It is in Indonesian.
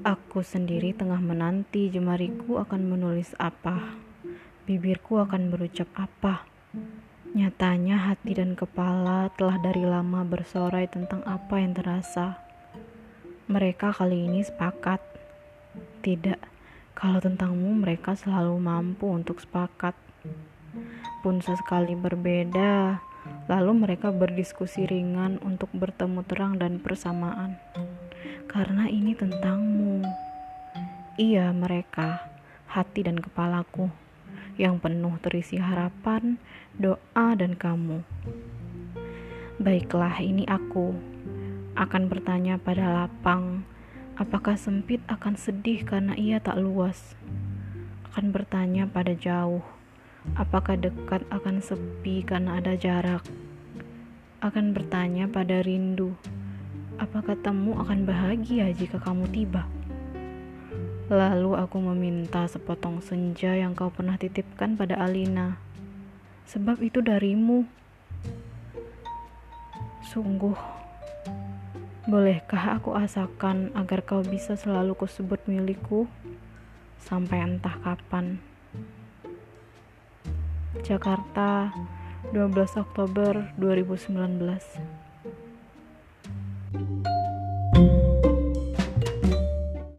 Aku sendiri tengah menanti jemariku akan menulis apa, bibirku akan berucap apa. Nyatanya hati dan kepala telah dari lama bersorai tentang apa yang terasa. Mereka kali ini sepakat. Tidak, kalau tentangmu mereka selalu mampu untuk sepakat. Pun sesekali berbeda, lalu mereka berdiskusi ringan untuk bertemu terang dan persamaan. Karena ini tentangmu. Iya, mereka, hati dan kepalaku yang penuh terisi harapan, doa, dan kamu. Baiklah, ini aku akan bertanya pada lapang, apakah sempit akan sedih karena ia tak luas? Akan bertanya pada jauh, apakah dekat akan sepi karena ada jarak? Akan bertanya pada rindu, apakah temu akan bahagia jika kamu tiba? Lalu aku meminta sepotong senja yang kau pernah titipkan pada Alina. Sebab itu darimu. Sungguh, bolehkah aku asakan agar kau bisa selalu kusebut milikku sampai entah kapan. Jakarta, 12 Oktober 2019